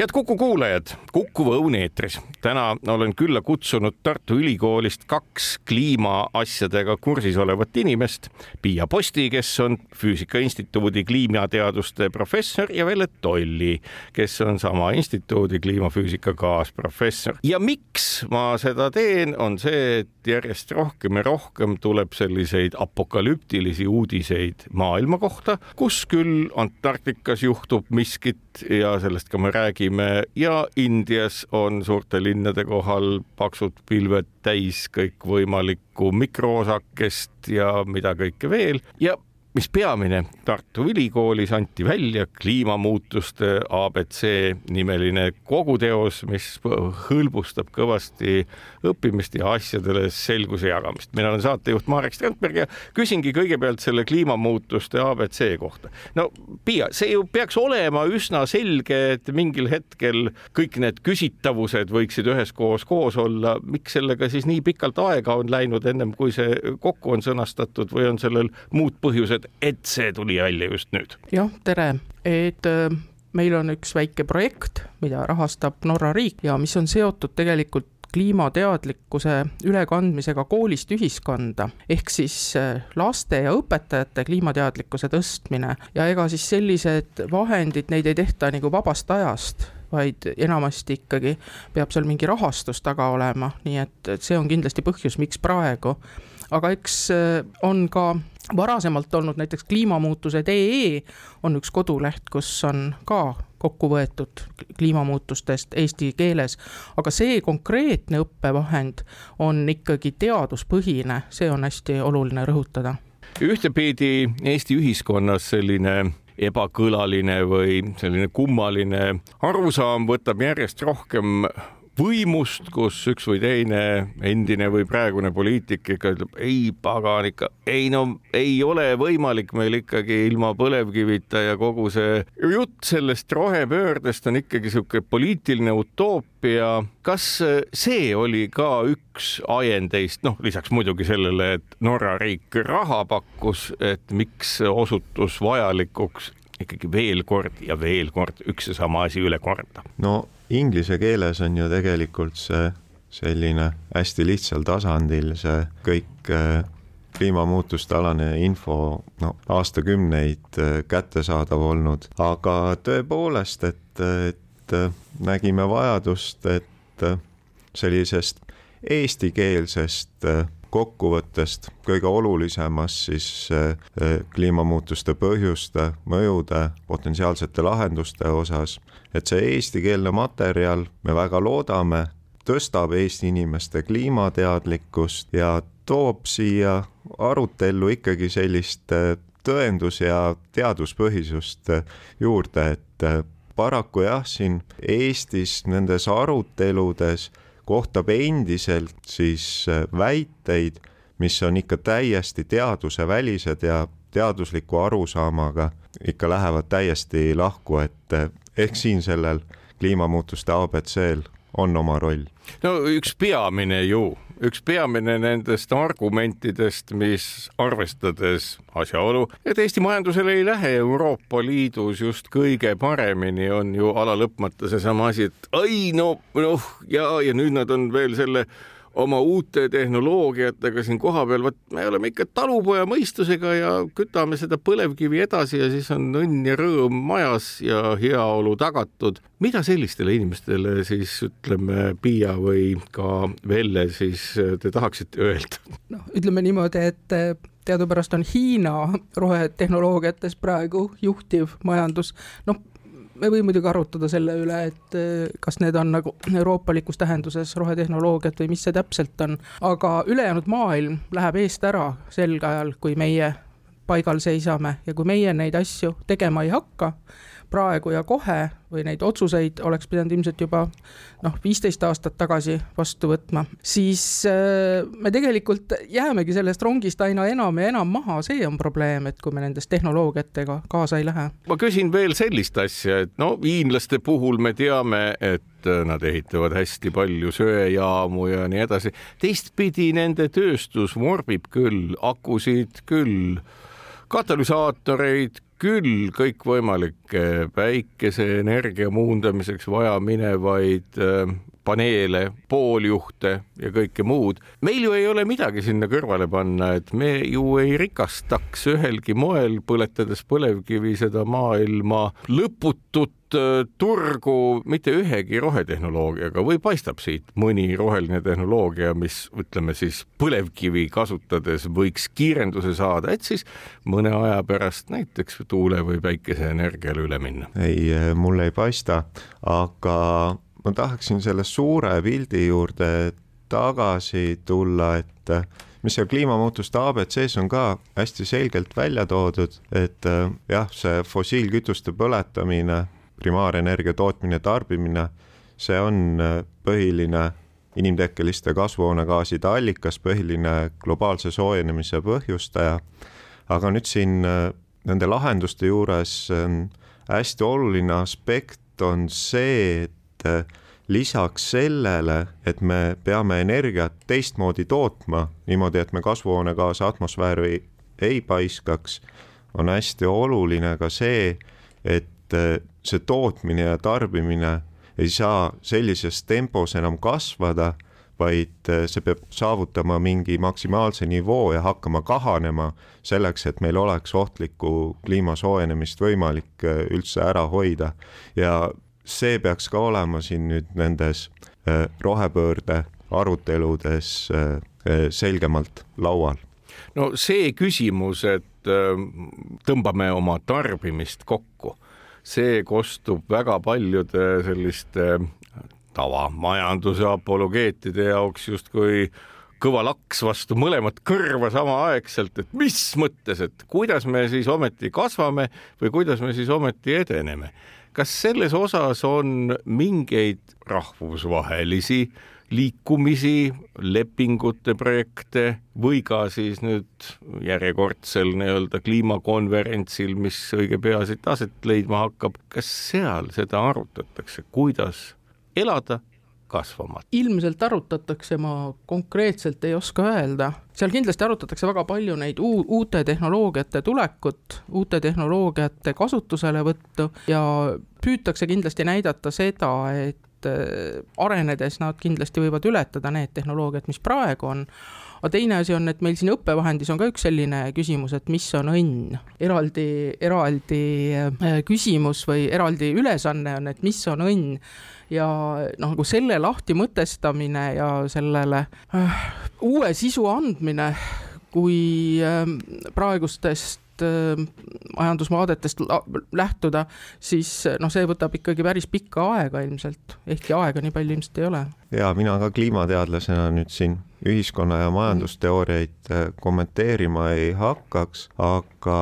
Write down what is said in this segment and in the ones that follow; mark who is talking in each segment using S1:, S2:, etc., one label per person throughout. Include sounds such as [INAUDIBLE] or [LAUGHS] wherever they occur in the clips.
S1: Head Kuku kuulajad, Kuku Õun eetris. täna olen külla kutsunud Tartu Ülikoolist kaks kliimaasjadega kursis olevat inimest. Piia Posti, kes on Füüsika Instituudi kliimateaduste professor ja Velle Tolli, kes on sama instituudi kliimafüüsika kaasprofessor. ja miks ma seda teen, on see, et järjest rohkem ja rohkem tuleb selliseid apokalüptilisi uudiseid maailma kohta, kus küll Antarktikas juhtub miskit ja sellest ka me räägime. Ja Indias on suurte linnade kohal paksud pilved täis kõikvõimalikku mikroosakest ja mida kõike veel. Ja mis peamine, Tartu Ülikoolis anti välja kliimamuutuste abc nimeline koguteos, mis hõlbustab kõvasti õppimist ja asjadele selguse jagamist. mina olen saatejuht Marek Strandberg ja küsingi kõigepealt selle kliimamuutuste abc kohta. no Piia, see ju peaks olema üsna selge, et mingil hetkel kõik need küsitavused võiksid üheskoos koos olla. miks sellega siis nii pikalt aega on läinud, ennem kui see kokku on sõnastatud või on sellel muud põhjused? Et, et see tuli välja just nüüd?
S2: jah, tere, et äh, meil on üks väike projekt, mida rahastab Norra riik ja mis on seotud tegelikult kliimateadlikkuse ülekandmisega koolist ühiskonda, ehk siis äh, laste ja õpetajate kliimateadlikkuse tõstmine ja ega siis sellised vahendid, neid ei tehta nagu vabast ajast, vaid enamasti ikkagi peab seal mingi rahastus taga olema, nii et, et see on kindlasti põhjus, miks praegu. Aga eks äh, on ka varasemalt olnud näiteks kliimamuutused.ee on üks koduleht, kus on ka kokku võetud kliimamuutustest eesti keeles, aga see konkreetne õppevahend on ikkagi teaduspõhine, see on hästi oluline rõhutada.
S1: ühtepidi Eesti ühiskonnas selline ebakõlaline või selline kummaline arusaam võtab järjest rohkem võimust, kus üks või teine endine või praegune poliitik ikka ütleb ei pagan ikka, ei no ei ole võimalik meil ikkagi ilma põlevkivita ja kogu see jutt sellest rohepöördest on ikkagi sihuke poliitiline utoopia. kas see oli ka üks ajendeist, noh, lisaks muidugi sellele, et Norra riik raha pakkus, et miks osutus vajalikuks ikkagi veel kord ja veel kord üks ja sama asi üle korda?
S3: no inglise keeles on ju tegelikult see selline hästi lihtsal tasandil see kõik äh, kliimamuutuste alane info no aastakümneid äh, kättesaadav olnud, aga tõepoolest, et, et äh, nägime vajadust, et sellisest eestikeelsest kokkuvõttest kõige olulisemast siis kliimamuutuste põhjuste, mõjude, potentsiaalsete lahenduste osas. Et see eestikeelne materjal, me väga loodame, tõstab Eesti inimeste kliimateadlikkust ja toob siia arutellu ikkagi sellist äh, tõendus- ja teaduspõhisust juurde, et paraku jah, siin Eestis nendes aruteludes kohtab endiselt siis väiteid, mis on ikka täiesti teadusevälised ja teadusliku arusaamaga ikka lähevad täiesti lahku, et ehk siin sellel kliimamuutuste abc-l on oma roll.
S1: no üks peamine ju, üks peamine nendest argumentidest, mis arvestades asjaolu, et Eesti majandusel ei lähe Euroopa Liidus just kõige paremini, on ju ala lõpmata seesama asi, et ai no noh, ja, ja nüüd nad on veel selle oma uute tehnoloogiatega siin kohapeal, vot me oleme ikka talupoja mõistusega ja kütame seda põlevkivi edasi ja siis on õnn ja rõõm majas ja heaolu tagatud. mida sellistele inimestele siis ütleme, Piia või ka Velle siis te tahaksite öelda?
S2: noh, ütleme niimoodi, et eh, teadupärast on Hiina rohetehnoloogiates praegu juhtiv majandus, noh me võime muidugi arutada selle üle, et eh, kas need on nagu euroopalikus tähenduses rohetehnoloogiad või mis see täpselt on, aga ülejäänud maailm läheb eest ära sel ajal, kui meie paigal seisame ja kui meie neid asju tegema ei hakka, praegu ja kohe või neid otsuseid oleks pidanud ilmselt juba noh, viisteist aastat tagasi vastu võtma, siis äh, me tegelikult jäämegi sellest rongist aina enam ja enam maha, see on probleem, et kui me nendest tehnoloogiatega kaasa ei lähe.
S1: ma küsin veel sellist asja, et no hiinlaste puhul me teame, et nad ehitavad hästi palju söejaamu ja nii edasi. teistpidi nende tööstus vorbib küll akusid, küll katalüsaatoreid, küll kõikvõimalikke päikeseenergia muundamiseks vajaminevaid äh, paneele, pooljuhte ja kõike muud. meil ju ei ole midagi sinna kõrvale panna, et me ju ei rikastaks ühelgi moel, põletades põlevkivi seda maailma lõputut Äh, turgu mitte ühegi rohetehnoloogiaga või paistab siit mõni roheline tehnoloogia, mis ütleme siis põlevkivi kasutades võiks kiirenduse saada, et siis mõne aja pärast näiteks tuule või päikeseenergiale üle minna?
S3: ei, mulle ei paista, aga ma tahaksin selle suure pildi juurde tagasi tulla, et äh, mis seal kliimamuutuste abc-s on ka hästi selgelt välja toodud, et jah, see fossiilkütuste põletamine primaarenergia tootmine, tarbimine, see on äh, põhiline inimtekkeliste kasvuhoonegaaside allikas, põhiline globaalse soojenemise põhjustaja. aga nüüd siin nende lahenduste juures hästi oluline aspekt on see, et äh, lisaks sellele, et me peame energiat teistmoodi tootma, niimoodi, et me kasvuhoonegaase atmosfääri ei, paiskaks, on hästi oluline ka see, et see tootmine ja tarbimine ei saa sellises tempos enam kasvada, vaid äh, see peab saavutama mingi maksimaalse nivoo ja hakkama kahanema selleks, et meil oleks ohtlikku kliima soojenemist võimalik äh, üldse ära hoida. ja see peaks ka olema siin nüüd nendes äh, rohepöörde aruteludes selgemalt laual
S1: no see küsimus, et tõmbame oma tarbimist kokku see kostub väga paljude selliste tavamajanduse apologeetide jaoks justkui kõva laks vastu mõlemat kõrva samaaegselt, et mis mõttes, et kuidas me siis ometi kasvame või kuidas me siis ometi edeneme. Kas selles osas on mingeid rahvusvahelisi liikumisi, lepingute projekte või ka siis nüüd järjekordsel nii-öelda kliimakonverentsil, mis õige pea siit aset leidma hakkab, kas seal seda arutatakse, kuidas elada kasvama?
S2: ilmselt arutatakse, ma konkreetselt ei oska öelda, seal kindlasti arutatakse väga palju neid uu-, uute tehnoloogiate tulekut, uute tehnoloogiate kasutuselevõttu ja püütakse kindlasti näidata seda, et äh, arenedes nad kindlasti võivad ületada need tehnoloogiad, mis praegu on. Aga teine asi on, et meil siin õppevahendis on ka üks selline küsimus, et mis on õnn. eraldi, eraldi äh, küsimus või eraldi ülesanne on, et mis on õnn ja noh, nagu selle lahti mõtestamine ja sellele äh, uue sisu andmine, kui äh, praegustest Äh, majandusvaadetest lähtuda, siis noh, see võtab ikkagi päris pikka aega ilmselt, ehkki aega nii palju ilmselt ei ole.
S3: ja mina ka kliimateadlasena nüüd siin ühiskonna ja majandusteooriaid äh, kommenteerima ei hakkaks, aga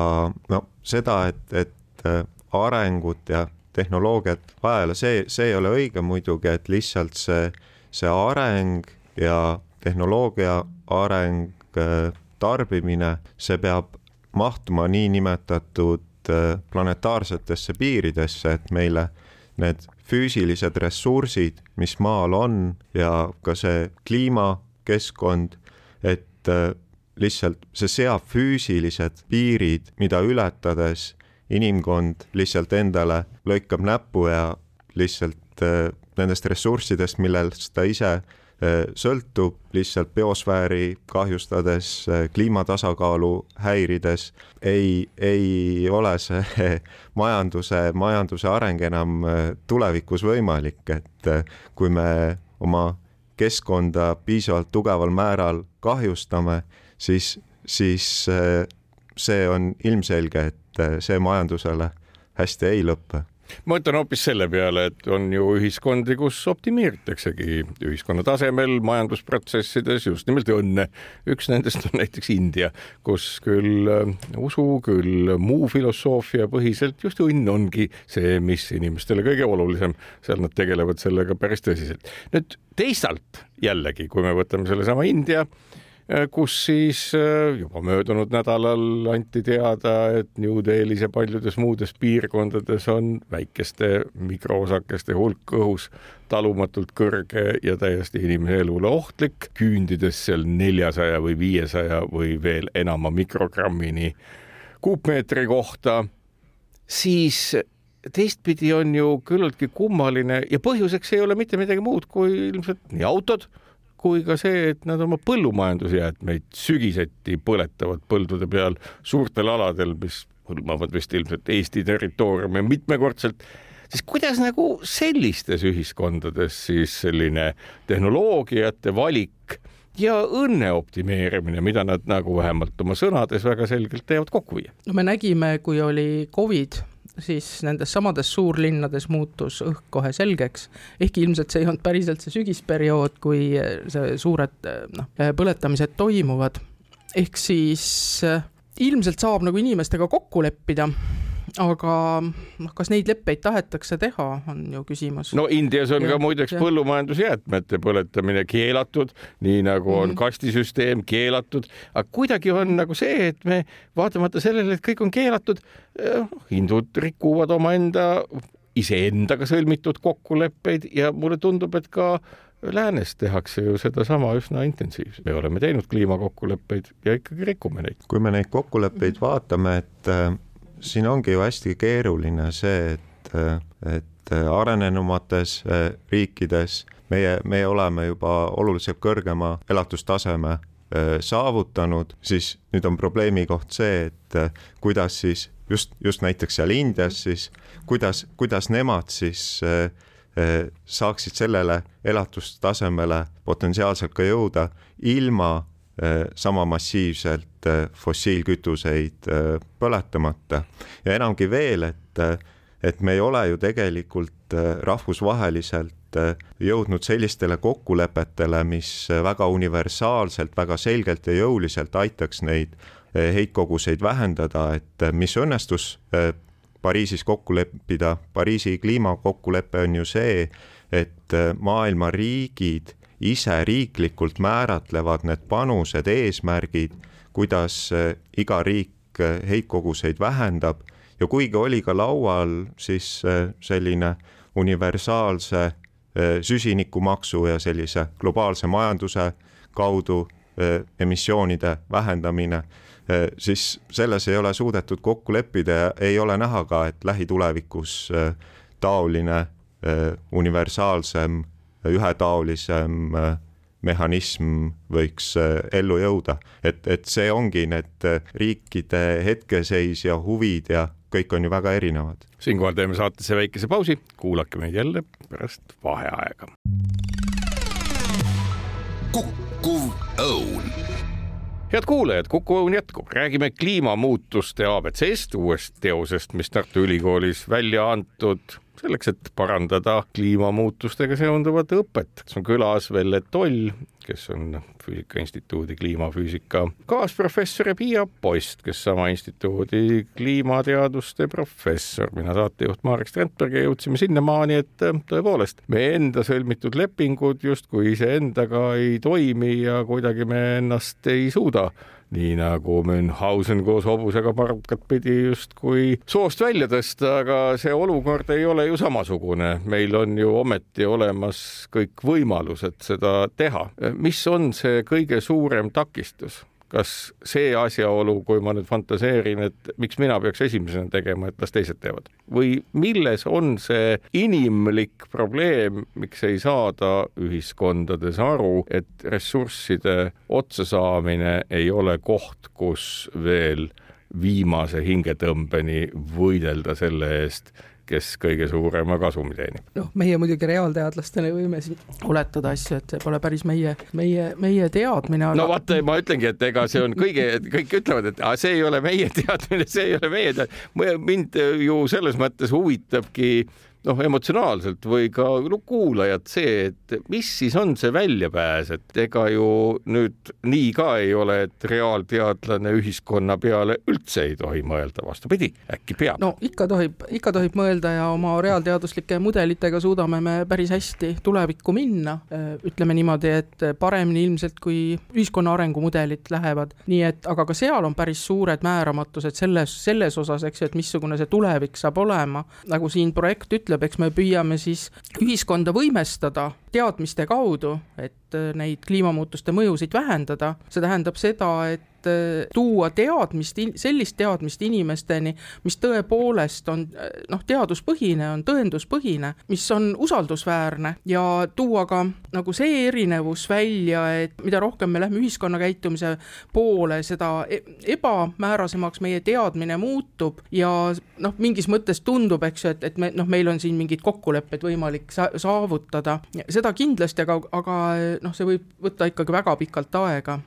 S3: no seda, et, et arengut ja tehnoloogiat vajale, see, see ei ole õige muidugi, et lihtsalt see, see areng ja tehnoloogia areng, tarbimine, see peab mahtuma niinimetatud äh, planetaarsetesse piiridesse, et meile need füüsilised ressursid, mis maal on ja ka see kliimakeskkond, et äh, lihtsalt see seab füüsilised piirid, mida ületades inimkond lihtsalt endale lõikab näppu ja lihtsalt äh, nendest ressurssidest, millest ta ise sõltub lihtsalt biosfääri kahjustades, äh, kliimatasakaalu häirides, ei, ei ole see [LAUGHS] majanduse, majanduse areng enam äh, tulevikus võimalik, et kui me oma keskkonda piisavalt tugeval määral kahjustame, siis, siis see on ilmselge, et see majandusele hästi ei lõpe
S1: ma mõtlen hoopis selle peale, et on ju ühiskondi, kus optimeeritaksegi ühiskonna tasemel majandusprotsessides just nimelt õnne. üks nendest on näiteks India, kus küll äh, usu, küll muu filosoofia põhiselt just õnn ongi see, mis inimestele kõige olulisem, seal nad tegelevad sellega päris tõsiselt. nüüd teisalt jällegi, kui me võtame sellesama India kus siis äh, juba möödunud nädalal anti teada, et New Delhis ja paljudes muudes piirkondades on väikeste mikroosakeste hulk õhus talumatult kõrge ja täiesti inimese elule ohtlik, küündides seal neljasaja või viiesaja või veel enama mikrogrammini kuupmeetri kohta, siis teistpidi on ju küllaltki kummaline ja põhjuseks ei ole mitte midagi muud kui ilmselt nii autod kui ka see, et nad oma põllumajandusjäätmeid sügiseti põletavad põldude peal suurtel aladel, mis hõlmavad vist ilmselt Eesti territooriumi mitmekordselt, siis kuidas nagu sellistes ühiskondades siis selline tehnoloogiate valik ja õnne optimeerimine, mida nad nagu vähemalt oma sõnades väga selgelt teevad kokku viia.
S2: no me nägime, kui oli Covid siis nendes samades suurlinnades muutus õhk kohe selgeks, ehkki ilmselt see ei olnud päriselt see sügisperiood, kui see suured noh, põletamised toimuvad. ehk siis ilmselt saab nagu inimestega kokku leppida aga noh, kas neid leppeid tahetakse teha, on ju küsimus.
S1: no Indias on ja, ka muideks ja. põllumajandusjäätmete põletamine keelatud, nii nagu on mm -hmm. kastisüsteem keelatud, aga kuidagi on nagu see, et me vaatamata sellele, et kõik on keelatud, eh, hindud rikuvad omaenda iseendaga sõlmitud kokkuleppeid ja mulle tundub, et ka läänes tehakse ju sedasama üsna intensiivselt, me oleme teinud kliimakokkuleppeid ja ikkagi rikume neid.
S3: kui me neid kokkuleppeid vaatame, et eh, siin ongi ju hästi keeruline see, et, et arenenumates eh, riikides meie, meie oleme juba oluliselt kõrgema elatustaseme eh, saavutanud, siis nüüd on probleemi koht see, et eh, kuidas siis just, just näiteks seal Indias siis, kuidas, kuidas nemad siis saaksid sellele elatustasemele potentsiaalselt ka jõuda ilma sama massiivselt äh, fossiilkütuseid äh, põletamata. Ja enamgi veel, et, et me ei ole ju tegelikult rahvusvaheliselt jõudnud sellistele kokkulepetele, mis väga universaalselt, väga selgelt ja jõuliselt aitaks neid heitkoguseid vähendada, et mis õnnestus Pariisis kokku leppida, Pariisi kliimakokkulepe on ju see, et maailma riigid ise riiklikult määratlevad need panused, eesmärgid, kuidas eh, iga riik eh, heitkoguseid vähendab. Ja kuigi oli ka laual siis eh, selline universaalse süsinikumaksu ja sellise globaalse majanduse kaudu emissioonide vähendamine, siis selles ei ole suudetud kokku leppida ja ei ole näha ka, et lähitulevikus taoline universaalsem ühetaolisem äh, mehhanism võiks äh, ellu jõuda, et, et see ongi need äh, riikide hetkeseis ja huvid ja kõik on ju väga erinevad.
S1: siinkohal teeme saatesse väikese pausi, kuulake meid jälle pärast vaheaega.
S4: kukkuv õun.
S1: Head kuulajad, Kuku Õun jätkub, räägime kliimamuutuste abc-st, uuest teosest, mis Tartu Ülikoolis välja antud selleks, et parandada kliimamuutustega seonduvat õpet. on külas Velle Toll, kes on Füüsika Instituudi kliimafüüsika kaasprofessor ja Piia Post, kes sama instituudi kliimateaduste professor. mina saatejuht Marek Strandberg ja jõudsime sinnamaani, et äh, tõepoolest meie enda sõlmitud lepingud justkui iseendaga ei toimi ja kuidagi me ennast ei suuda nii nagu Münchhausen koos hobusega parkat pidi justkui soost välja tõsta, aga see olukord ei ole ju samasugune. meil on ju ometi olemas kõik võimalused seda teha. mis on see kõige suurem takistus? Kas see asjaolu, kui ma nüüd fantaseerin, et miks mina peaks esimesena tegema, et las teised teevad? Või milles on see inimlik probleem, miks ei saada ühiskondades aru, et ressursside otsasaamine ei ole koht, kus veel viimase hingetõmbeni võidelda selle eest, kes kõige suurema kasumi teenib.
S2: noh, meie muidugi reaalteadlastena võime siin oletada asju, et see pole päris meie, meie, meie teadmine
S1: aga.... no vaata, ma ütlengi, et ega see on kõige, kõik ütlevad, et see ei ole meie [LAUGHS] teadmine, see ei ole meie teadmine. mind ju selles mõttes huvitabki noh, emotsionaalselt või ka no, kuulajad see, et mis siis on see väljapääs, et ega ju nüüd nii ka ei ole, et reaalteadlane ühiskonna peale üldse ei tohi mõelda, vastupidi, äkki peab.
S2: no ikka tohib, ikka tohib mõelda ja oma reaalteaduslike mudelitega suudame me päris hästi tulevikku minna. ütleme niimoodi, et paremini ilmselt kui ühiskonna arengumudelid lähevad, nii et aga ka seal on päris suured määramatused selles, selles osas, eks ju, et missugune see tulevik saab olema, nagu siin projekt ütleb ütleb, eks me püüame siis ühiskonda võimestada teadmiste kaudu, et neid kliimamuutuste mõjusid vähendada. see tähendab seda, et et äh, tuua teadmist, sellist teadmist inimesteni, mis tõepoolest on äh, noh, teaduspõhine, on tõenduspõhine, mis on usaldusväärne. Ja tuua ka nagu see erinevus välja, et mida rohkem me lähme ühiskonna käitumise poole, seda e-, ebamäärasemaks meie teadmine muutub. Ja noh, mingis mõttes tundub, eks ju, et, et me noh, meil on siin mingid kokkulepped võimalik sa saavutada, seda kindlasti, aga, aga noh, see võib võtta ikkagi väga pikalt aega.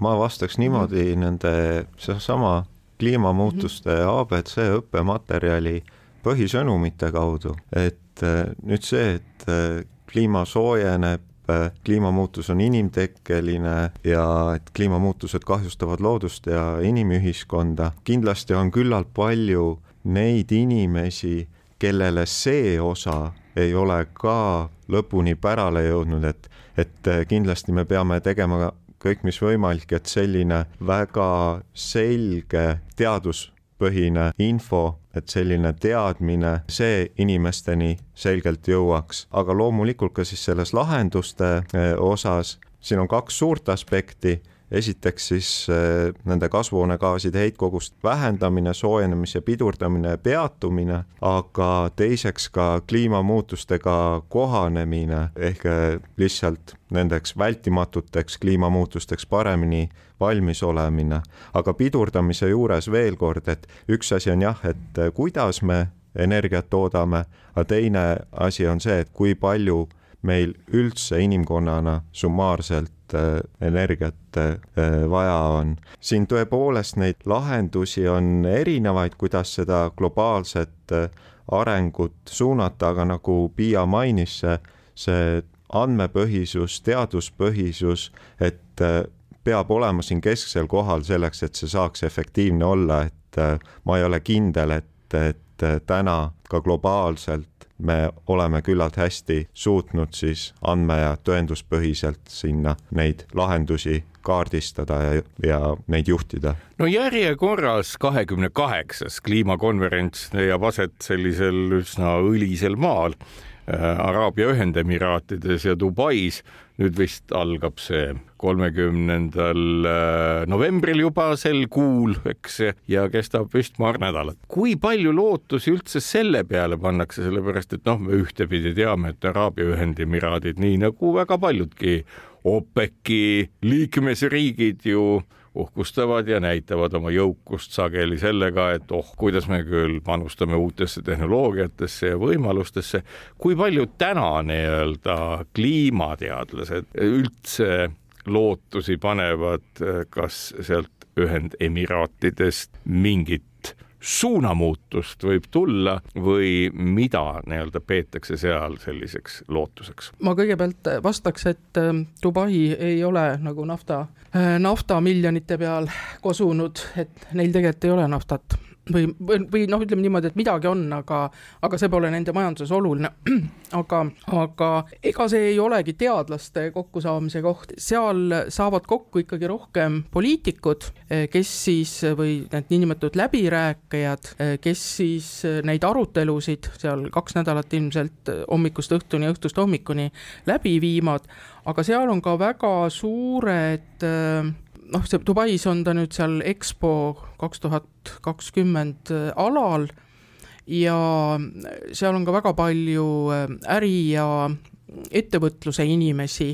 S3: ma vastaks niimoodi, samamoodi nende, seesama kliimamuutuste abc õppematerjali põhisõnumite kaudu, et äh, nüüd see, et äh, kliima soojeneb, äh, kliimamuutus on inimtekkeline ja et kliimamuutused kahjustavad loodust ja inimühiskonda, kindlasti on küllalt palju neid inimesi, kellele see osa ei ole ka lõpuni pärale jõudnud, et, et kindlasti me peame tegema kõik, mis võimalik, et selline väga selge teaduspõhine info, et selline teadmine, see inimesteni selgelt jõuaks, aga loomulikult ka siis selles lahenduste eh, osas, siin on kaks suurt aspekti esiteks siis äh, nende kasvuhoonegaaside heitkoguste vähendamine, soojenemise pidurdamine peatumine, aga teiseks ka kliimamuutustega kohanemine ehk äh, lihtsalt nendeks vältimatuteks kliimamuutusteks paremini valmis olemine. aga pidurdamise juures veel kord, et üks asi on jah, et äh, kuidas me energiat toodame, aga teine asi on see, et kui palju meil üldse inimkonnana summaarselt äh, energiat äh, vaja on. siin tõepoolest neid lahendusi on erinevaid, kuidas seda globaalset äh, arengut suunata, aga nagu Piia mainis, see, see andmepõhisus, teaduspõhisus, et peab olema siin kesksel kohal selleks, et see saaks efektiivne olla, et ma ei ole kindel, et, et täna ka globaalselt me oleme küllalt hästi suutnud siis andme- ja tõenduspõhiselt sinna neid lahendusi kaardistada ja, ja neid juhtida.
S1: no järjekorras kahekümne kaheksas kliimakonverents leiab aset sellisel üsna õlisel maal Araabia Ühendemiraatides ja Dubais nüüd vist algab see kolmekümnendal äh, novembril juba sel kuul, eks, ja kestab vist paar nädalat. kui palju lootusi üldse selle peale pannakse, sellepärast et noh, me ühtepidi teame, et Araabia Ühendemiraadid, nii nagu väga paljudki OPEC-i liikmesriigid ju uhkustavad ja näitavad oma jõukust sageli sellega, et oh, kuidas me küll panustame uutesse tehnoloogiatesse ja võimalustesse. kui palju täna nii-öelda kliimateadlased üldse lootusi panevad, kas sealt Ühendemiraatidest mingit suunamuutust võib tulla või mida nii-öelda peetakse seal selliseks lootuseks?
S2: ma kõigepealt vastaks, et ähm, Dubai ei ole nagu nafta, äh, naftamiljonite peal kosunud, et neil tegelikult ei ole naftat või, või, või noh, ütleme niimoodi, et midagi on, aga, aga see pole nende majanduses oluline. [CLEARS THROAT] aga, aga ega see ei olegi teadlaste kokkusaamise koht, seal saavad kokku ikkagi rohkem poliitikud, kes siis või need niinimetatud läbirääkijad, kes siis neid arutelusid seal kaks nädalat ilmselt hommikust õhtuni, õhtust hommikuni läbi viivad, aga seal on ka väga suured noh, see Dubais on ta nüüd seal EXPO kaks tuhat kakskümmend äh, alal ja seal on ka väga palju äh, äri ja ettevõtluse inimesi.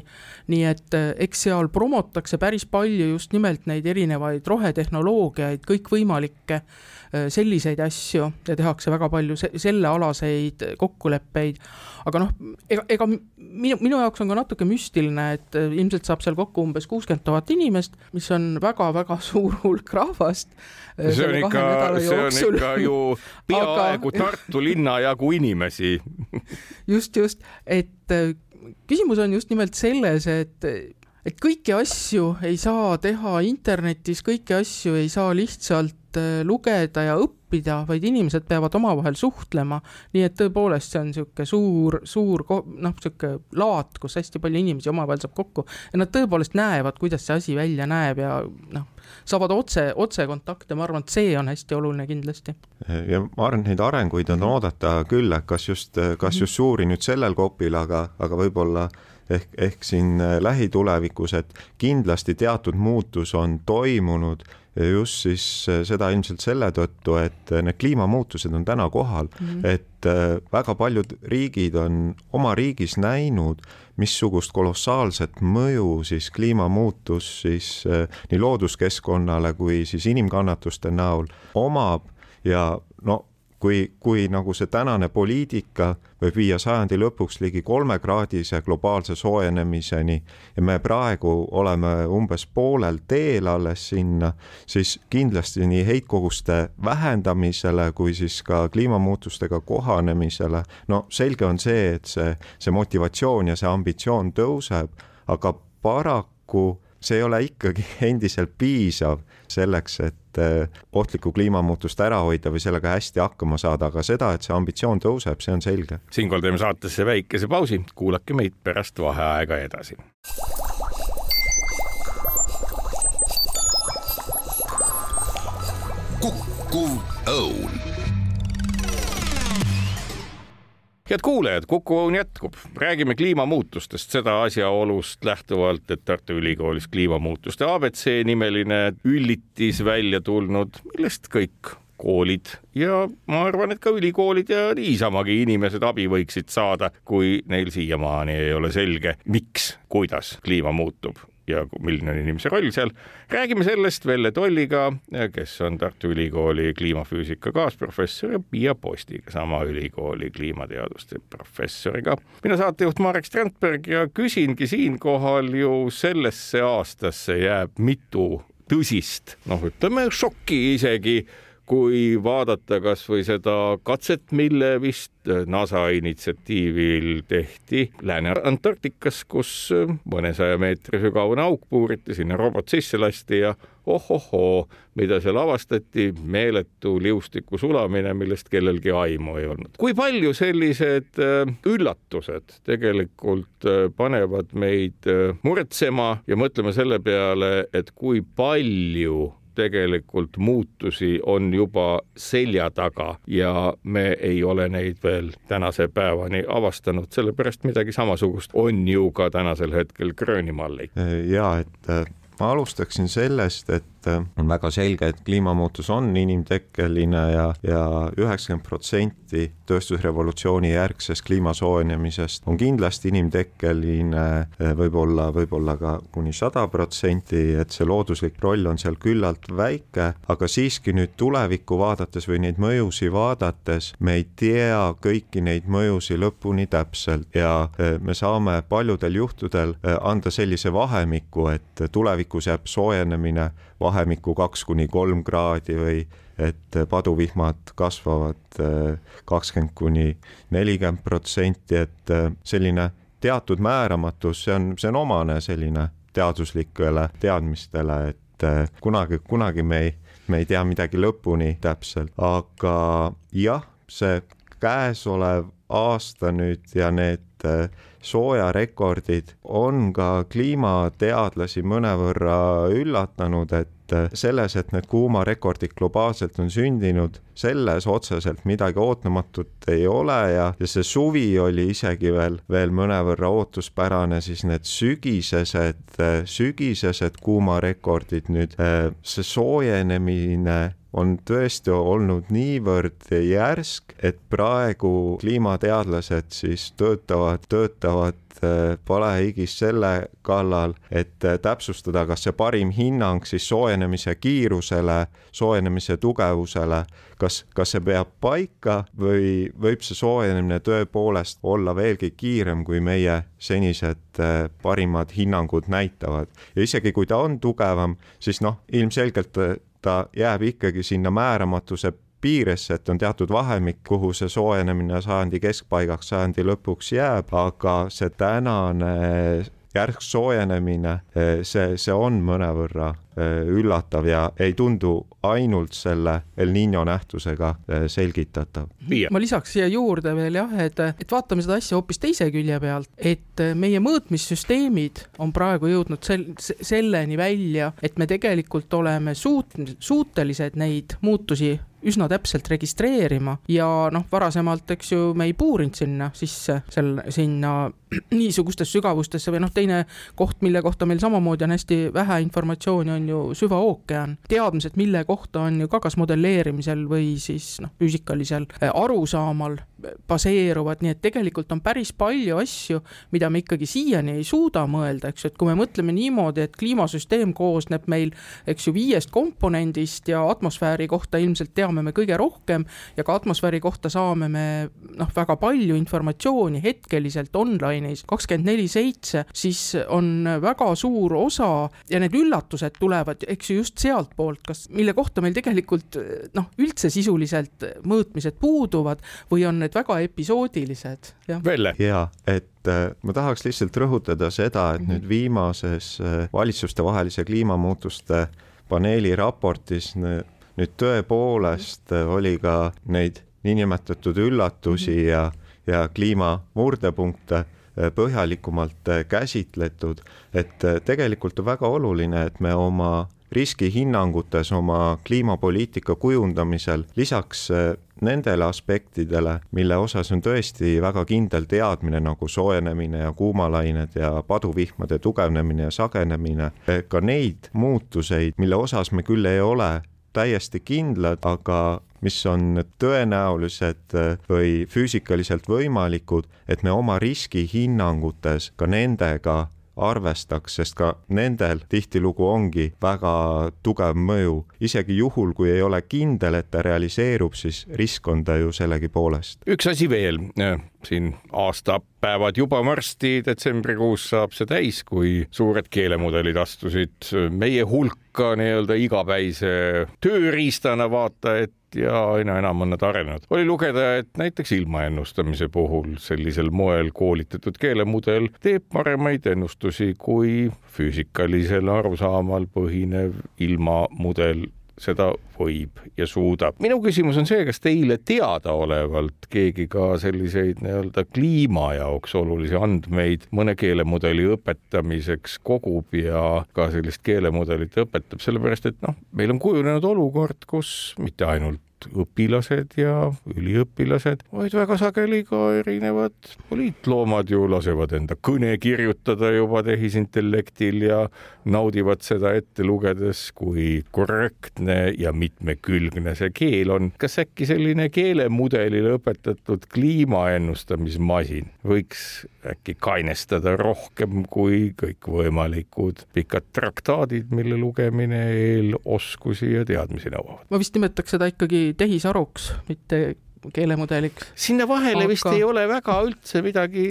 S2: nii et äh, eks seal promotakse päris palju just nimelt neid erinevaid rohetehnoloogiaid, kõikvõimalikke selliseid asju ja tehakse väga palju se sellealaseid kokkuleppeid. aga noh, ega, ega minu, minu jaoks on ka natuke müstiline, et äh, ilmselt saab seal kokku umbes kuuskümmend tuhat inimest, mis on väga-väga [LAUGHS] suur hulk rahvast.
S1: Äh, see on ikka, see on ikka ju [LAUGHS] peaaegu aga... Tartu linna jagu inimesi [LAUGHS]
S2: just, just, et küsimus on just nimelt selles, et et kõiki asju ei saa teha internetis, kõiki asju ei saa lihtsalt Äh, lugeda ja õppida, vaid inimesed peavad omavahel suhtlema. nii et tõepoolest, see on niisugune suur, suur noh, niisugune laat, kus hästi palju inimesi omavahel saab kokku ja nad tõepoolest näevad, kuidas see asi välja näeb ja noh, saavad otse, otsekontakte, ma arvan, et see on hästi oluline kindlasti.
S3: ja ma arvan, et neid arenguid on oodata küll, kas just, kas just suuri nüüd sellel kopil, aga, aga võib-olla ehk, ehk siin lähitulevikus, et kindlasti teatud muutus on toimunud just siis äh, seda ilmselt selle tõttu, et äh, need kliimamuutused on täna kohal mm, -hmm. et äh, väga paljud riigid on oma riigis näinud, missugust kolossaalset mõju siis kliimamuutus siis nii looduskeskkonnale kui siis inimkannatuste näol omab ja no kui, kui nagu see tänane poliitika võib viia sajandi lõpuks ligi kolmekraadise globaalse soojenemiseni ja me praegu oleme umbes poolel teel alles sinna, siis kindlasti nii heitkoguste vähendamisele kui siis ka kliimamuutustega kohanemisele, no selge on see, et see, see motivatsioon ja see ambitsioon tõuseb, aga paraku see ei ole ikkagi [LAUGHS] endiselt piisav selleks, et eh, ohtlikku kliimamuutust ära hoida või sellega hästi hakkama saada, aga seda, et see ambitsioon tõuseb, see on selge.
S1: siinkohal teeme saatesse väikese pausi, kuulake meid pärast vaheaega edasi.
S4: kukkuv õun
S1: head kuulajad, Kuku Õun jätkub, räägime kliimamuutustest, seda asjaolust lähtuvalt, et Tartu Ülikoolis kliimamuutuste abc nimeline üllitis välja tulnud, millest kõik koolid ja ma arvan, et ka ülikoolid ja niisamagi inimesed abi võiksid saada, kui neil siiamaani ei ole selge, miks, kuidas kliima muutub ja milline on inimese roll seal. räägime sellest Velle Tolliga, kes on Tartu Ülikooli kliimafüüsika kaasprofessor ja Piia Postiga, sama ülikooli kliimateaduste professoriga. mina saatejuht Marek Strandberg ja küsingi siinkohal ju sellesse aastasse jääb mitu tõsist, noh, ütleme šokki isegi kui vaadata kasvõi seda katset, mille vist NASA initsiatiivil tehti Lääne-Antarktikas, kus mõnesaja meetri sügavune auk puuriti, sinna robot sisse lasti ja ohohoo, mida seal avastati, meeletu liustiku sulamine, millest kellelgi aimu ei olnud. kui palju sellised äh, üllatused tegelikult äh, panevad meid äh, muretsema ja mõtlema selle peale, et kui palju tegelikult muutusi on juba selja taga ja me ei ole neid veel tänase päevani avastanud, sellepärast midagi samasugust on ju ka tänasel hetkel Gröönimaal
S3: ja et äh, ma alustaksin sellest, et äh, on väga selge, et kliimamuutus on inimtekkeline ja, ja üheksakümmend protsenti tööstusrevolutsiooni järgsest kliima soojenemisest on kindlasti inimtekkeline võib, võib-olla, võib-olla ka kuni sada protsenti, et see looduslik roll on seal küllalt väike, aga siiski nüüd tulevikku vaadates või neid mõjusid vaadates me ei tea kõiki neid mõjusid lõpuni täpselt ja e, me saame paljudel juhtudel anda sellise vahemiku, et tulevikus jääb soojenemine vahemikku kaks kuni kolm kraadi või et paduvihmad kasvavad äh, kakskümmend kuni nelikümmend protsenti, et äh, selline teatud määramatus, see on, see on omane selline teaduslikele teadmistele, et äh, kunagi, kunagi me ei, me ei tea midagi lõpuni täpselt, aga jah, see käesolev aasta nüüd ja need soojarekordid on ka kliimateadlasi mõnevõrra üllatanud, et selles, et need kuumarekordid globaalselt on sündinud, selles otseselt midagi ootamatut ei ole ja, ja see suvi oli isegi veel, veel mõnevõrra ootuspärane, siis need sügisesed, sügisesed kuumarekordid nüüd, see soojenemine on tõesti olnud niivõrd järsk, et praegu kliimateadlased siis töötavad, töötavad äh, palehigis selle kallal, et äh, täpsustada, kas see parim hinnang siis soojenemise kiirusele, soojenemise tugevusele, kas, kas see peab paika või võib see soojenemine tõepoolest olla veelgi kiirem, kui meie senised äh, parimad hinnangud näitavad. ja isegi kui ta on tugevam, siis noh, ilmselgelt ta jääb ikkagi sinna määramatuse piiresse, et on teatud vahemik, kuhu see soojenemine sajandi keskpaigaks, sajandi lõpuks jääb, aga see tänane järsk soojenemine, see, see on mõnevõrra eh, üllatav ja ei tundu ainult selle El Niño nähtusega eh, selgitatav.
S2: ma lisaks siia juurde veel jah, et, et vaatame seda asja hoopis teise külje pealt, et meie mõõtmissüsteemid on praegu jõudnud sel-, selleni välja, et me tegelikult oleme suut-, suutelised neid muutusi üsna täpselt registreerima ja noh, varasemalt, eks ju, me ei puurinud sinna sisse, seal, sinna [CLEARS THROAT] niisugustesse sügavustesse või noh, teine koht, mille kohta meil samamoodi on hästi vähe informatsiooni, on ju süvaookean. teadmised, mille kohta on ju ka kas modelleerimisel või siis noh, füüsikalisel äh, arusaamal baseeruvad, nii et tegelikult on päris palju asju, mida me ikkagi siiani ei suuda mõelda, eks ju, et kui me mõtleme niimoodi, et kliimasüsteem koosneb meil, eks ju, viiest komponendist ja atmosfääri kohta ilmselt teame me kõige rohkem ja ka atmosfääri kohta saame me noh, väga palju informatsiooni hetkeliselt online'is. kakskümmend neli seitse, siis on väga suur osa ja need üllatused tulevad, eks ju, just sealtpoolt, kas, mille kohta meil tegelikult noh, üldse sisuliselt mõõtmised puuduvad või on need väga episoodilised.
S1: Velle.
S3: ja, et äh, ma tahaks lihtsalt rõhutada seda, et mm -hmm. nüüd viimases äh, valitsustevahelise kliimamuutuste paneeli raportis nüüd tõepoolest äh, oli ka neid niinimetatud üllatusi mm -hmm. ja, ja kliimamurdepunkte põhjalikumalt käsitletud, et tegelikult on väga oluline, et me oma riskihinnangutes oma kliimapoliitika kujundamisel lisaks äh, nendele aspektidele, mille osas on tõesti väga kindel teadmine nagu soojenemine ja kuumalained ja paduvihmade tugevnemine ja sagenemine, äh, ka neid muutuseid, mille osas me küll ei ole täiesti kindlad, aga mis on tõenäolised äh, või füüsikaliselt võimalikud, et me oma riskihinnangutes ka nendega arvestaks, sest ka nendel tihtilugu ongi väga tugev mõju. isegi juhul, kui ei ole kindel, et ta realiseerub, siis risk on ta ju sellegipoolest.
S1: üks asi veel, siin aastapäevad juba varsti, detsembrikuus saab see täis, kui suured keelemudelid astusid meie hulka nii-öelda igapäise tööriistana vaata et ja aina enam on nad arenenud. oli lugeda, et näiteks ilmaennustamise puhul sellisel moel koolitatud keelemudel teeb paremaid ennustusi kui füüsikalisel arusaamal põhinev ilmamudel seda võib ja suudab. minu küsimus on see, kas teile teadaolevalt keegi ka selliseid nii-öelda kliima jaoks olulisi andmeid mõne keelemudeli õpetamiseks kogub ja ka sellist keelemudelit õpetab, sellepärast et noh, meil on kujunenud olukord, kus mitte ainult õpilased ja üliõpilased, vaid väga sageli ka erinevad poliitloomad ju lasevad enda kõne kirjutada juba tehisintellektil ja naudivad seda ette lugedes, kui korrektne ja mitmekülgne see keel on. kas äkki selline keelemudelile õpetatud kliimaennustamismasin võiks äkki kainestada rohkem kui kõikvõimalikud pikad traktaadid, mille lugemine eeloskusi ja teadmisi nõuavad?
S2: ma vist nimetaks seda ikkagi tehisaruks, mitte keelemudeliks.
S1: sinna vahele Aga... vist ei ole väga üldse midagi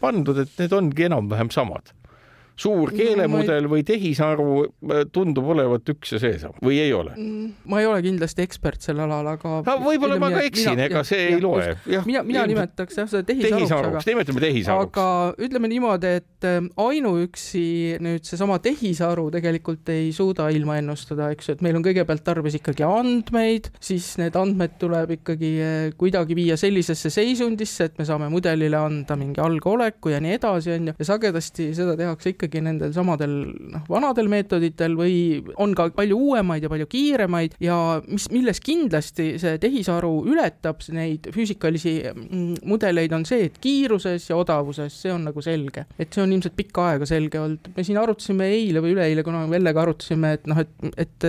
S1: pandud, et need ongi enam-vähem samad suur keelemudel või tehisaru äh, tundub olevat üks ja seesama või ei ole?
S2: Mm, ma ei ole kindlasti ekspert sel alal, aga
S1: no,. võib-olla ma ka eksin, ega see ja, ei loe.
S2: mina, mina nimetaks jah seda tehisaruks.
S1: tehisaruks, nimetame tehisaruks.
S2: aga ütleme niimoodi, et ähm, ainuüksi nüüd seesama tehisaru tegelikult ei suuda ilma ennustada, eks ju, et meil on kõigepealt tarvis ikkagi andmeid, siis need andmed tuleb ikkagi äh, kuidagi viia sellisesse seisundisse, et me saame mudelile anda mingi algoleku ja nii edasi, onju, ja sagedasti seda tehakse ikka ikkagi nendel samadel noh, vanadel meetoditel või on ka palju uuemaid ja palju kiiremaid ja mis, milles kindlasti see tehisaru ületab neid füüsikalisi mm, mudeleid, on see, et kiiruses ja odavuses, see on nagu selge. et see on ilmselt pikka aega selge olnud, me siin arutasime eile või üleeile, kuna Vellega arutasime, et noh, et, et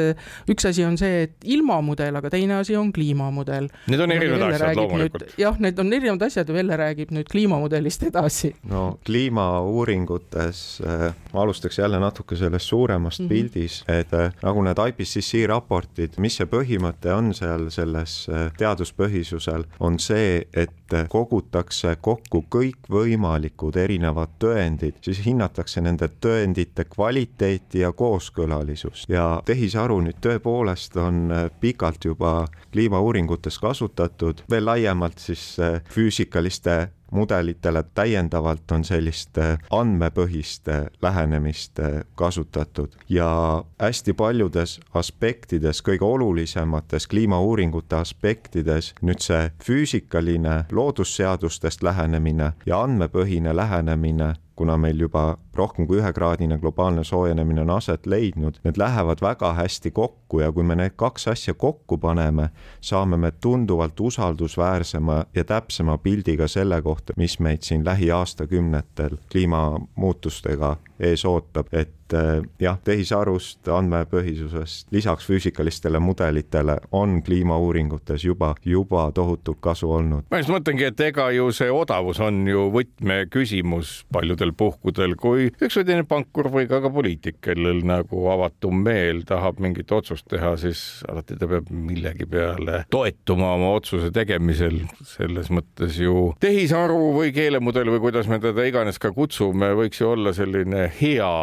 S2: üks asi on see, et ilmamudel, aga teine asi on kliimamudel.
S1: Need on erinevad asjad loomulikult.
S2: jah, need on erinevad asjad ja Velle räägib nüüd kliimamudelist edasi.
S3: no kliimauuringutes äh,, ma alustaks jälle natuke sellest suuremast mm -hmm. pildis, et äh, nagu need IPCC raportid, mis see põhimõte on seal selles äh, teaduspõhisusel, on see, et kogutakse kokku kõikvõimalikud erinevad tõendid, siis hinnatakse nende tõendite kvaliteeti ja kooskõlalisust ja tehisaru nüüd tõepoolest on äh, pikalt juba kliimauuringutes kasutatud, veel laiemalt siis äh, füüsikaliste mudelitele täiendavalt on sellist äh, andmepõhist äh, lähenemist äh, kasutatud. Ja hästi paljudes aspektides, kõige olulisemates kliimauuringute aspektides nüüd see füüsikaline loodusseadustest lähenemine ja andmepõhine lähenemine kuna meil juba rohkem kui ühekraadine globaalne soojenemine on aset leidnud, need lähevad väga hästi kokku ja kui me need kaks asja kokku paneme, saame me tunduvalt usaldusväärsema ja täpsema pildi ka selle kohta, mis meid siin lähiaastakümnetel kliimamuutustega ees ootab, et äh, jah, tehisarust, andmepõhisusest, lisaks füüsikalistele mudelitele on kliimauuringutes juba, juba tohutult kasu olnud.
S1: ma just mõtlengi, et ega ju see odavus on ju võtmeküsimus paljudel puhkudel, kui üks või teine pankur või ka, ka poliitik, kellel nagu avatum meel tahab mingit otsust teha, siis alati ta peab millegi peale toetuma oma otsuse tegemisel. selles mõttes ju tehisaru või keelemudel või kuidas me teda iganes ka kutsume, võiks ju olla selline hea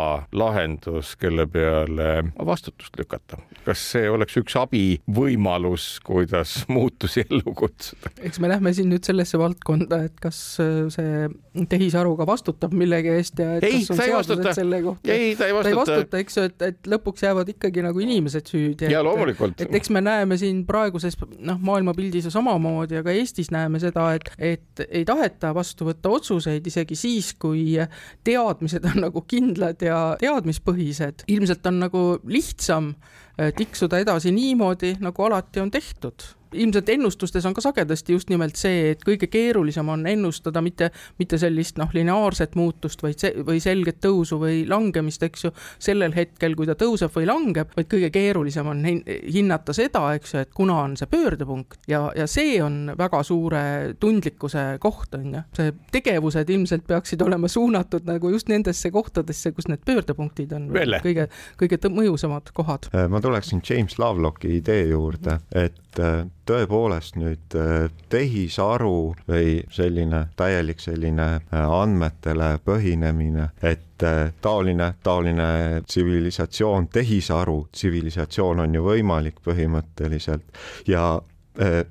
S1: lahendus, kelle peale vastutust lükata. kas see oleks üks abivõimalus, kuidas [LAUGHS] muutusi ellu kutsuda?
S2: eks me lähme siin nüüd sellesse valdkonda, et kas äh, see tehisaru ka vastutab millegi eest ja et
S1: ei,
S2: seadused selle kohta.
S1: ei, ta ei vastuta.
S2: ta ei vastuta, eks ju, et, et lõpuks jäävad ikkagi nagu inimesed süüdi.
S1: ja loomulikult.
S2: et eks me näeme siin praeguses noh, maailmapildis ja samamoodi, aga Eestis näeme seda, et, et ei taheta vastu võtta otsuseid isegi siis, kui teadmised on nagu kindlad ja teadmispõhised. ilmselt on nagu lihtsam eh, tiksuda edasi niimoodi, nagu alati on tehtud ilmselt ennustustes on ka sagedasti just nimelt see, et kõige keerulisem on ennustada mitte, mitte sellist noh, lineaarset muutust, vaid see, või selget tõusu või langemist, eks ju, sellel hetkel, kui ta tõuseb või langeb, vaid kõige keerulisem on hinnata seda, eks ju, et kuna on see pöördepunkt ja, ja see on väga suure tundlikkuse koht, on ju. see tegevused ilmselt peaksid olema suunatud nagu just nendesse kohtadesse, kus need pöördepunktid on
S1: Velle.
S2: kõige, kõige mõjusamad kohad.
S3: ma tuleksin James Lovelocki idee juurde, et äh, tõepoolest nüüd äh, tehisaru või selline täielik selline äh, andmetele põhinemine, et äh, taoline, taoline tsivilisatsioon, tehisaru tsivilisatsioon on ju võimalik põhimõtteliselt ja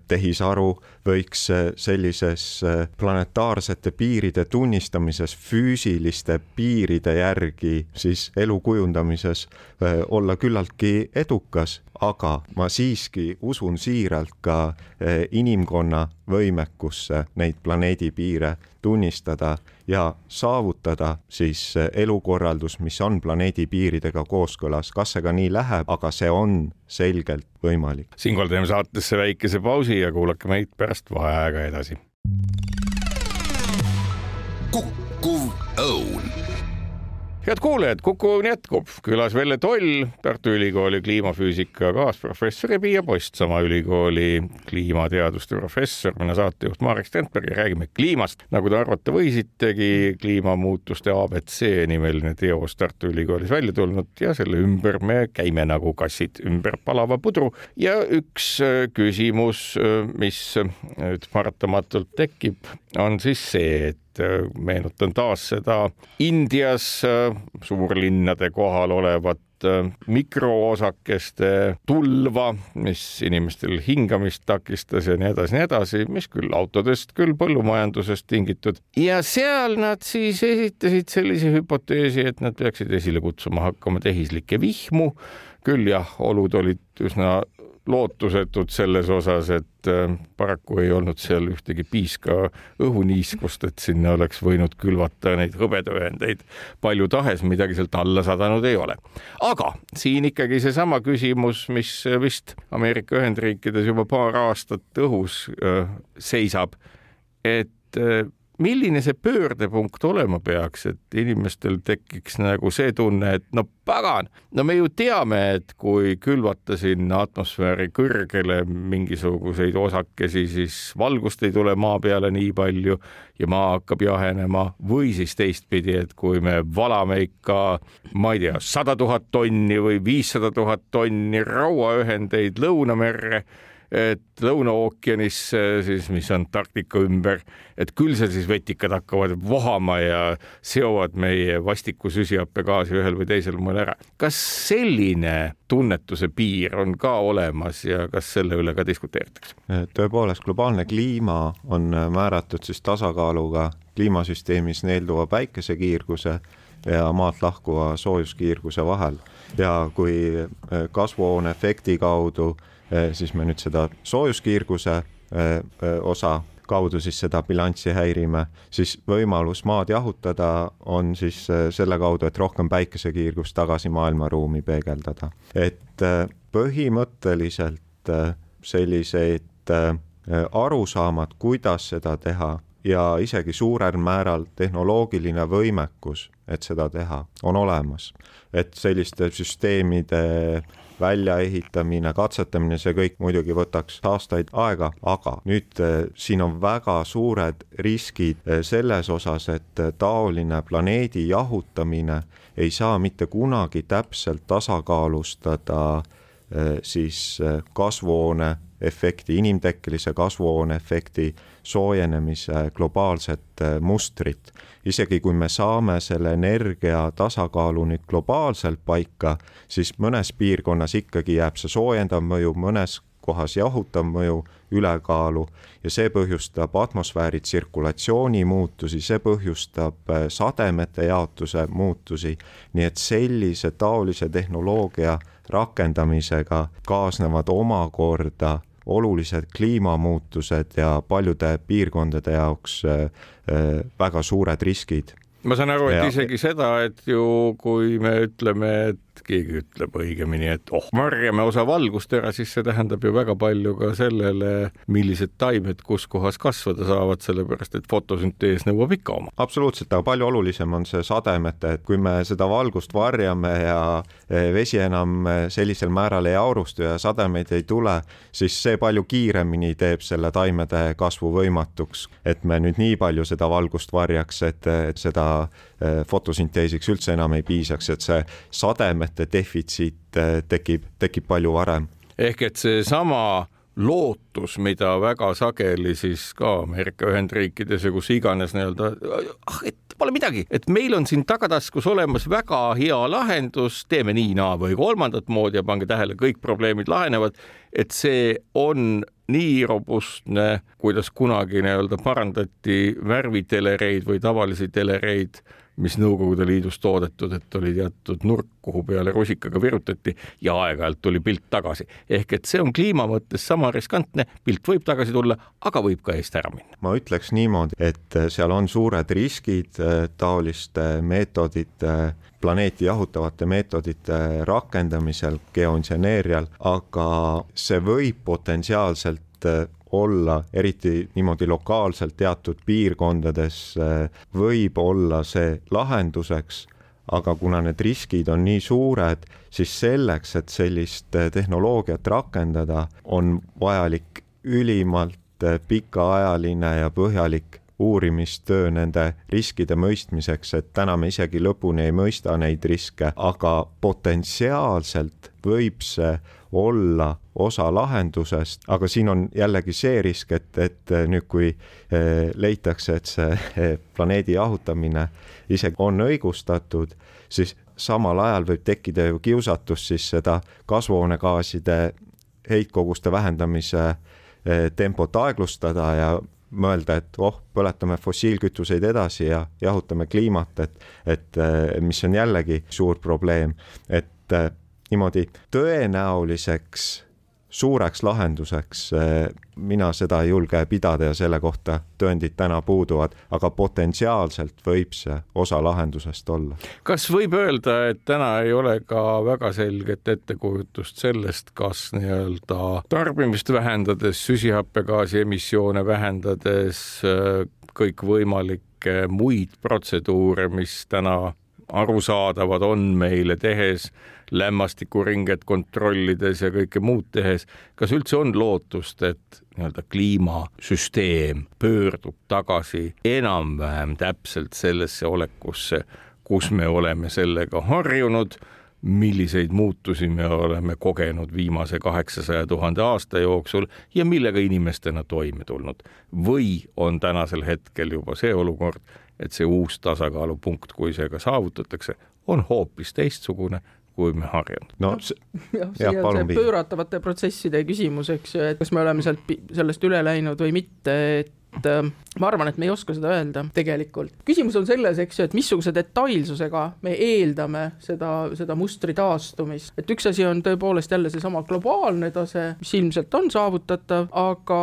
S3: tehisaru võiks sellises planetaarsete piiride tunnistamises, füüsiliste piiride järgi siis elu kujundamises olla küllaltki edukas aga ma siiski usun siiralt ka inimkonna võimekusse neid planeedi piire tunnistada ja saavutada siis elukorraldus, mis on planeedi piiridega kooskõlas. kas see ka nii läheb, aga see on selgelt võimalik.
S1: siinkohal teeme saatesse väikese pausi ja kuulake meid pärast vaheaega edasi.
S4: õun
S1: head kuulajad, Kuku jätkub, külas Velle Toll, Tartu Ülikooli kliimafüüsika kaasprofessor ja Piia Post, sama ülikooli kliimateaduste professor, mina saatejuht Marek Strandberg ja räägime kliimast. nagu te arvata võisitegi, kliimamuutuste abc nimeline teos Tartu Ülikoolis välja tulnud ja selle ümber me käime nagu kassid ümber palava pudru. Ja üks äh, küsimus, äh, mis nüüd paratamatult tekib, on siis see, et Äh, meenutan taas seda Indias äh, suurlinnade kohal olevat äh, mikroosakeste tulva, mis inimestel hingamist takistas ja nii edasi, nii edasi, mis küll autodest, küll põllumajandusest tingitud. ja seal nad siis esitasid sellise hüpoteesi, et nad peaksid esile kutsuma hakkama tehislikke vihmu. küll jah, olud olid üsna lootusetud selles osas, et äh, paraku ei olnud seal ühtegi piiska õhuniiskust, et sinna oleks võinud külvata neid hõbedaühendeid palju tahes, midagi sealt alla sadanud ei ole. aga siin ikkagi seesama küsimus, mis vist Ameerika Ühendriikides juba paar aastat õhus äh, seisab, et äh, milline see pöördepunkt olema peaks, et inimestel tekiks nagu see tunne, et no pagan, no me ju teame, et kui külvata sinna atmosfääri kõrgele mingisuguseid osakesi, siis valgust ei tule maa peale nii palju ja maa hakkab jahenema. Või siis teistpidi, et kui me valame ikka, ma ei tea, sada tuhat tonni või viissada tuhat tonni rauaühendeid Lõunamerre et Lõuna-ookeanis siis, mis Antarktika ümber, et küll seal siis vetikad hakkavad vohama ja seovad meie vastiku süsihappegaasi ühel või teisel moel ära. kas selline tunnetuse piir on ka olemas ja kas selle üle ka diskuteeritakse?
S3: tõepoolest, globaalne kliima on määratud siis tasakaaluga kliimasüsteemis neelduva päikesekiirguse ja maalt lahkuva soojuskiirguse vahel ja kui kasvuhooneefekti kaudu Eh, siis me nüüd seda soojuskiirguse eh, eh, osa kaudu siis seda bilanssi häirime, siis võimalus maad jahutada on siis selle kaudu, et rohkem päikesekiirgust tagasi maailmaruumi peegeldada. et põhimõtteliselt selliseid arusaamad, kuidas seda teha ja isegi suurel määral tehnoloogiline võimekus, et seda teha, on olemas. et selliste süsteemide väljaehitamine, katsetamine, see kõik muidugi võtaks aastaid aega, aga nüüd eh, siin on väga suured riskid eh, selles osas, et eh, taoline planeedi jahutamine ei saa mitte kunagi täpselt tasakaalustada siis kasvuhoone efekti, inimtekkelise kasvuhooneefekti soojenemise globaalset mustrit. isegi kui me saame selle energia tasakaalu nüüd globaalselt paika, siis mõnes piirkonnas ikkagi jääb see soojendav mõju, mõnes kohas jahutav mõju ülekaalu ja see põhjustab atmosfääri tsirkulatsiooni muutusi, see põhjustab sademete jaotuse muutusi. nii et sellise taolise tehnoloogia rakendamisega kaasnevad omakorda olulised kliimamuutused ja paljude piirkondade jaoks äh, äh, väga suured riskid
S1: ma saan aru, et ja. isegi seda, et ju kui me ütleme, et keegi ütleb õigemini, et oh, varjame osa valgust ära, siis see tähendab ju väga palju ka sellele, millised taimed kus kohas kasvada saavad, sellepärast et fotosüntees nõuab ikka oma.
S3: absoluutselt, aga palju olulisem on see sademete, et kui me seda valgust varjame ja eh, vesi enam eh, sellisel määral ei aurustu ja sademeid ei tule, siis see palju kiiremini teeb selle taimede kasvu võimatuks, et me nüüd nii palju seda valgust varjaks, et, et seda eh, fotosünteesiks üldse enam ei piisaks, et see sademete defitsiit äh, tekib, tekib palju varem.
S1: ehk et seesama lootus, mida väga sageli siis ka Ameerika Ühendriikides ja kus iganes nii-öelda, ah, et pole midagi, et meil on siin tagataskus olemas väga hea lahendus, teeme nii, naa või kolmandat moodi ja pange tähele, kõik probleemid lahenevad, et see on nii robustne, kuidas kunagi nii-öelda parandati värvitelereid või tavalisi telereid mis Nõukogude Liidus toodetud, et oli teatud nurk, kuhu peale rusikaga virutati ja aeg-ajalt tuli pilt tagasi. ehk et see on kliima mõttes sama riskantne, pilt võib tagasi tulla, aga võib ka eest ära minna.
S3: ma ütleks niimoodi, et seal on suured riskid äh, taoliste meetodite planeeti jahutavate meetodite rakendamisel, geoinseneerial, aga see võib potentsiaalselt äh, olla, eriti niimoodi lokaalselt teatud piirkondades äh, võib olla see lahenduseks, aga kuna need riskid on nii suured, siis selleks, et sellist äh, tehnoloogiat rakendada, on vajalik ülimalt äh, pikaajaline ja põhjalik uurimistöö nende riskide mõistmiseks, et täna me isegi lõpuni ei mõista neid riske, aga potentsiaalselt võib see olla osa lahendusest, aga siin on jällegi see risk, et, et nüüd, kui eh, leitakse, et see eh, planeedi jahutamine isegi on õigustatud, siis samal ajal võib tekkida ju kiusatus siis seda kasvuhoonegaaside heitkoguste vähendamise eh, tempot aeglustada ja mõelda, et oh, põletame fossiilkütuseid edasi ja jahutame kliimat, et, et mis on jällegi suur probleem, et niimoodi tõenäoliseks suureks lahenduseks mina seda ei julge pidada ja selle kohta tõendid täna puuduvad, aga potentsiaalselt võib see osa lahendusest olla.
S1: kas võib öelda, et täna ei ole ka väga selget ettekujutust sellest, kas nii-öelda tarbimist vähendades, süsihappegaasi emissioone vähendades, kõikvõimalikke muid protseduure, mis täna arusaadavad on meile tehes, lämmastikuringet kontrollides ja kõike muud tehes, kas üldse on lootust, et nii-öelda kliimasüsteem pöördub tagasi enam-vähem täpselt sellesse olekusse, kus me oleme sellega harjunud, milliseid muutusi me oleme kogenud viimase kaheksasaja tuhande aasta jooksul ja millega inimestena toime tulnud. või on tänasel hetkel juba see olukord, et see uus tasakaalupunkt, kui see ka saavutatakse, on hoopis teistsugune, kui me harjunud.
S2: no see, jah, see on see pööratavate protsesside küsimus, eks ju, et kas me oleme sealt, sellest üle läinud või mitte, et et äh, ma arvan, et me ei oska seda öelda tegelikult. küsimus on selles, eks ju, et missuguse detailsusega me eeldame seda, seda mustri taastumist. et üks asi on tõepoolest jälle seesama globaalne tase, mis ilmselt on saavutatav, aga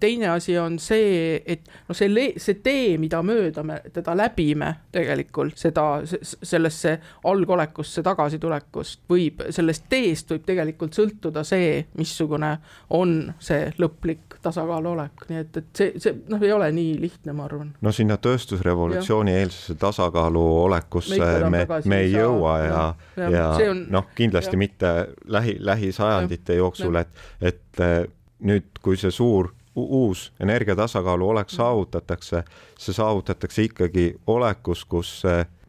S2: teine asi on see, et noh, see, see tee, mida mööda me teda läbime tegelikult, seda, sellesse algolekusse tagasitulekust võib, sellest teest võib tegelikult sõltuda see, missugune on see lõplik tasakaaluolek, nii et, et see, see noh, ei ole nii lihtne, ma arvan.
S3: no sinna tööstusrevolutsiooni eelsesse tasakaalu olekusse me, me, me ei jõua ja, ja, ja, ja noh, kindlasti ja. mitte lähi, lähisajandite jooksul, et, et eh, nüüd, kui see suur uus energiatasakaalu olek saavutatakse, see saavutatakse ikkagi olekus, kus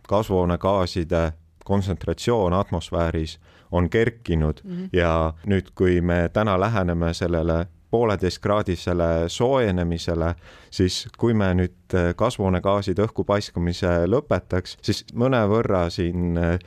S3: kasvuhoonegaaside kontsentratsioon atmosfääris on kerkinud mm -hmm. ja nüüd, kui me täna läheneme sellele pooleteistkraadisele soojenemisele, siis kui me nüüd äh, kasvuhoonegaaside õhku paiskamise lõpetaks, siis mõnevõrra siin äh,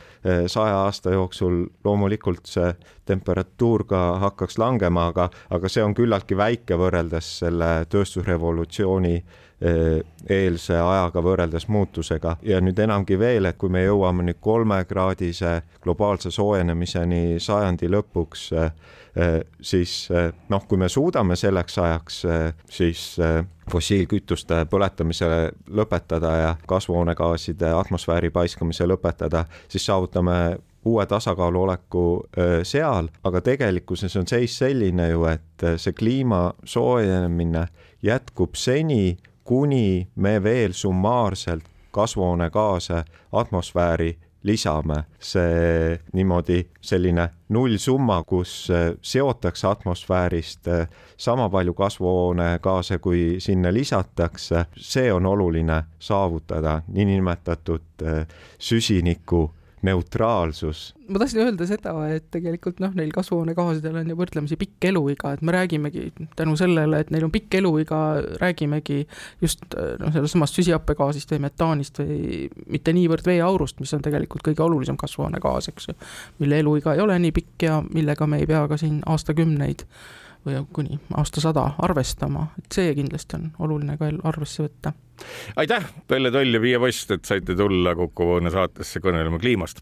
S3: saja aasta jooksul loomulikult see temperatuur ka hakkaks langema, aga, aga see on küllaltki väike võrreldes selle tööstusrevolutsiooni äh, eelse ajaga võrreldes muutusega. Ja nüüd enamgi veel, et kui me jõuame nüüd kolmekraadise globaalse soojenemiseni sajandi lõpuks, siis noh, kui me suudame selleks ajaks siis fossiilkütuste põletamise lõpetada ja kasvuhoonegaaside atmosfääri paiskamise lõpetada, siis saavutame uue tasakaalu oleku seal, aga tegelikkuses on seis selline ju, et see kliima soojenemine jätkub seni, kuni me veel summaarselt kasvuhoonegaase atmosfääri lisame, see niimoodi selline nullsumma, kus äh, seotakse atmosfäärist äh, sama palju kasvuhoonegaase, kui sinna lisatakse, see on oluline saavutada, niinimetatud äh, süsiniku neutraalsus.
S2: ma tahtsin öelda seda, et tegelikult noh, neil kasvuhoonegaasidel on ju võrdlemisi pikk eluiga, et me räägimegi tänu sellele, et neil on pikk eluiga, räägimegi just noh, sellest samast süsihappegaasist või metaanist või mitte niivõrd veeaurust, mis on tegelikult kõige olulisem kasvuhoonegaas, eks ju, mille eluiga ei ole nii pikk ja millega me ei pea ka siin aastakümneid või kuni aastasada arvestama, et see kindlasti on oluline ka arvesse võtta
S1: aitäh, Pelle Toll ja Piia Post, et saite tulla Kuku Õune saatesse kõnelema kliimast.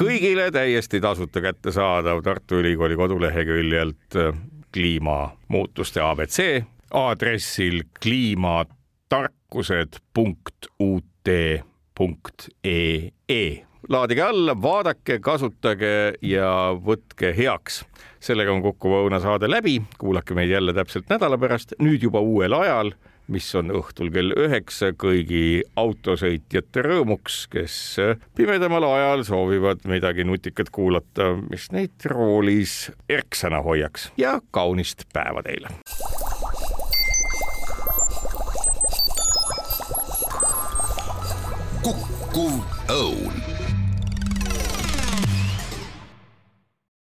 S1: kõigile täiesti tasuta kättesaadav Tartu Ülikooli koduleheküljelt äh, kliimamuutuste abc aadressil kliimatarkused.ut.ee laadige alla, vaadake, kasutage ja võtke heaks. sellega on Kuku Õuna saade läbi, kuulake meid jälle täpselt nädala pärast, nüüd juba uuel ajal mis on õhtul kell üheksa kõigi autosõitjate rõõmuks, kes pimedamal ajal soovivad midagi nutikat kuulata, mis neid roolis erksana hoiaks ja kaunist päeva teile.
S4: kukkuv õun